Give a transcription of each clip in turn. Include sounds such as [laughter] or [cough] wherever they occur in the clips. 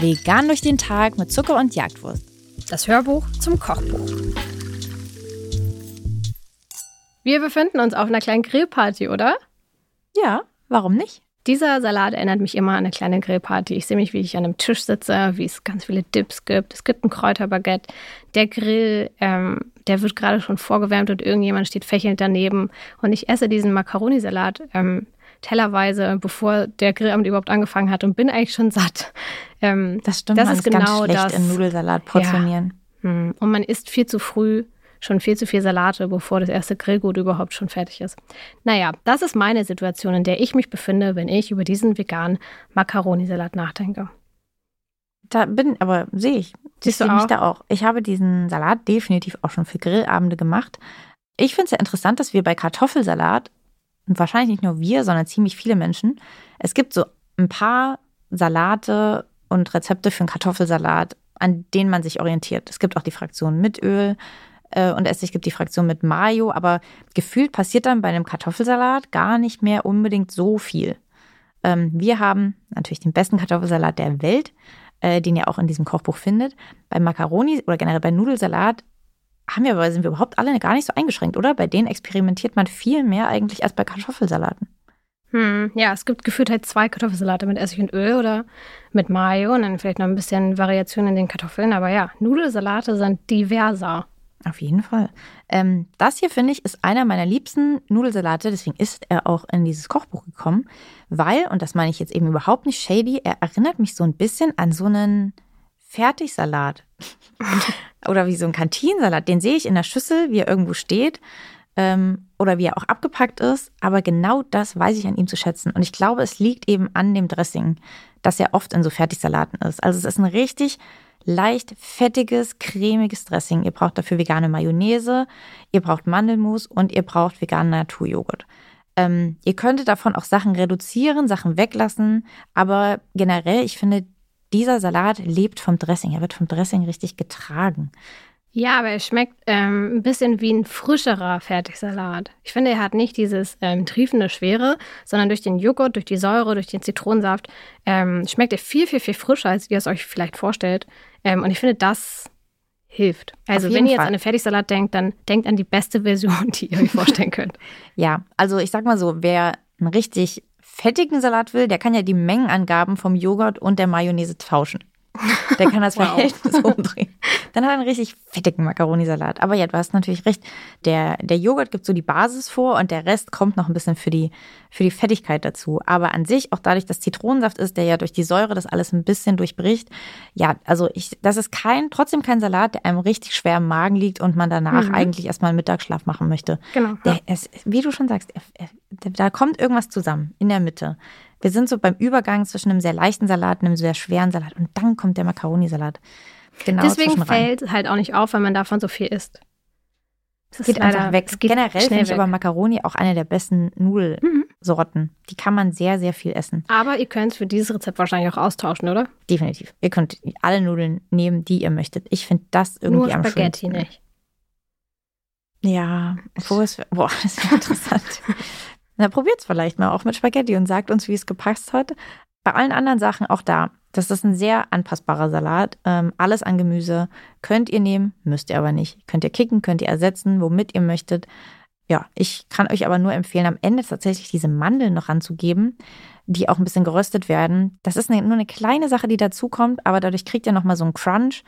Vegan durch den Tag mit Zucker und Jagdwurst. Das Hörbuch zum Kochbuch. Wir befinden uns auf einer kleinen Grillparty, oder? Ja, warum nicht? Dieser Salat erinnert mich immer an eine kleine Grillparty. Ich sehe mich, wie ich an einem Tisch sitze, wie es ganz viele Dips gibt. Es gibt ein Kräuterbaguette. Der Grill, ähm, der wird gerade schon vorgewärmt und irgendjemand steht fächelnd daneben. Und ich esse diesen Macaroni-Salat ähm, tellerweise, bevor der Grillabend überhaupt angefangen hat und bin eigentlich schon satt. Ähm, das stimmt, das man ist genau ganz schlecht das, in Nudelsalat portionieren. Ja. Hm. Und man isst viel zu früh schon viel zu viel Salate, bevor das erste Grillgut überhaupt schon fertig ist. Naja, das ist meine Situation, in der ich mich befinde, wenn ich über diesen veganen Macaroni-Salat nachdenke. Da bin, aber sehe ich. Siehst ich du mich da auch. Ich habe diesen Salat definitiv auch schon für Grillabende gemacht. Ich finde es ja interessant, dass wir bei Kartoffelsalat, und wahrscheinlich nicht nur wir, sondern ziemlich viele Menschen, es gibt so ein paar Salate und Rezepte für einen Kartoffelsalat, an denen man sich orientiert. Es gibt auch die Fraktion mit Öl, äh, und es gibt die Fraktion mit Mayo, aber gefühlt passiert dann bei einem Kartoffelsalat gar nicht mehr unbedingt so viel. Ähm, wir haben natürlich den besten Kartoffelsalat der Welt, äh, den ihr auch in diesem Kochbuch findet. Bei Macaroni oder generell bei Nudelsalat haben wir aber, sind wir überhaupt alle gar nicht so eingeschränkt, oder? Bei denen experimentiert man viel mehr eigentlich als bei Kartoffelsalaten. Hm, ja, es gibt gefühlt halt zwei Kartoffelsalate mit Essig und Öl oder mit Mayo und dann vielleicht noch ein bisschen Variation in den Kartoffeln. Aber ja, Nudelsalate sind diverser. Auf jeden Fall. Ähm, das hier, finde ich, ist einer meiner liebsten Nudelsalate. Deswegen ist er auch in dieses Kochbuch gekommen. Weil, und das meine ich jetzt eben überhaupt nicht shady, er erinnert mich so ein bisschen an so einen Fertigsalat. [laughs] oder wie so ein Kantinsalat. Den sehe ich in der Schüssel, wie er irgendwo steht. Ähm, oder wie er auch abgepackt ist. Aber genau das weiß ich an ihm zu schätzen. Und ich glaube, es liegt eben an dem Dressing, dass er oft in so Fertigsalaten ist. Also es ist ein richtig leicht fettiges, cremiges Dressing. Ihr braucht dafür vegane Mayonnaise, ihr braucht Mandelmus und ihr braucht veganen Naturjoghurt. Ähm, ihr könntet davon auch Sachen reduzieren, Sachen weglassen, aber generell, ich finde, dieser Salat lebt vom Dressing. Er wird vom Dressing richtig getragen. Ja, aber er schmeckt ähm, ein bisschen wie ein frischerer Fertigsalat. Ich finde, er hat nicht dieses ähm, triefende Schwere, sondern durch den Joghurt, durch die Säure, durch den Zitronensaft ähm, schmeckt er viel, viel, viel frischer, als ihr es euch vielleicht vorstellt. Ähm, und ich finde, das hilft. Also, wenn ihr jetzt Fall. an einen Fertigsalat denkt, dann denkt an die beste Version, [laughs] die ihr euch vorstellen könnt. [laughs] ja, also ich sag mal so, wer einen richtig fettigen Salat will, der kann ja die Mengenangaben vom Joghurt und der Mayonnaise tauschen. [laughs] Der kann das Verhältnis umdrehen. Dann hat er einen richtig fettigen Macaroni-Salat. Aber ja, du hast natürlich recht. Der, der Joghurt gibt so die Basis vor und der Rest kommt noch ein bisschen für die, für die Fettigkeit dazu. Aber an sich, auch dadurch, dass Zitronensaft ist, der ja durch die Säure das alles ein bisschen durchbricht. Ja, also ich, das ist kein, trotzdem kein Salat, der einem richtig schwer im Magen liegt und man danach mhm. eigentlich erstmal einen Mittagsschlaf machen möchte. Genau. Der, es, wie du schon sagst, da kommt irgendwas zusammen in der Mitte. Wir sind so beim Übergang zwischen einem sehr leichten Salat und einem sehr schweren Salat. Und dann kommt der Macaroni-Salat. Genau Deswegen fällt halt auch nicht auf, wenn man davon so viel isst. Das geht einfach weg. Geht Generell finde ich weg. aber Macaroni auch eine der besten Nudelsorten. Mhm. Die kann man sehr, sehr viel essen. Aber ihr könnt es für dieses Rezept wahrscheinlich auch austauschen, oder? Definitiv. Ihr könnt alle Nudeln nehmen, die ihr möchtet. Ich finde das irgendwie Nur am Spaghetti schönsten. nicht. Ja, wo ist, boah, [laughs] das ist interessant. [laughs] Na, probiert's vielleicht mal auch mit Spaghetti und sagt uns, wie es gepasst hat. Bei allen anderen Sachen auch da. Das ist ein sehr anpassbarer Salat. Ähm, alles an Gemüse könnt ihr nehmen, müsst ihr aber nicht. Könnt ihr kicken, könnt ihr ersetzen, womit ihr möchtet. Ja, ich kann euch aber nur empfehlen, am Ende tatsächlich diese Mandeln noch anzugeben, die auch ein bisschen geröstet werden. Das ist eine, nur eine kleine Sache, die dazukommt, aber dadurch kriegt ihr nochmal so einen Crunch,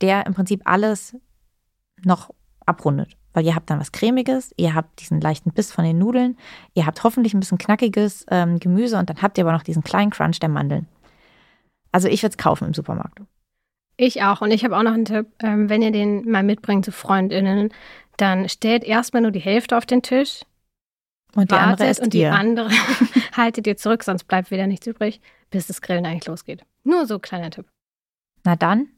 der im Prinzip alles noch abrundet. Weil ihr habt dann was Cremiges, ihr habt diesen leichten Biss von den Nudeln, ihr habt hoffentlich ein bisschen knackiges ähm, Gemüse und dann habt ihr aber noch diesen kleinen Crunch der Mandeln. Also ich würde es kaufen im Supermarkt. Ich auch. Und ich habe auch noch einen Tipp, ähm, wenn ihr den mal mitbringt zu FreundInnen, dann stellt erstmal nur die Hälfte auf den Tisch. Und die andere ist Und die dir. andere [laughs] haltet ihr zurück, sonst bleibt wieder nichts übrig, bis das Grillen eigentlich losgeht. Nur so kleiner Tipp. Na dann,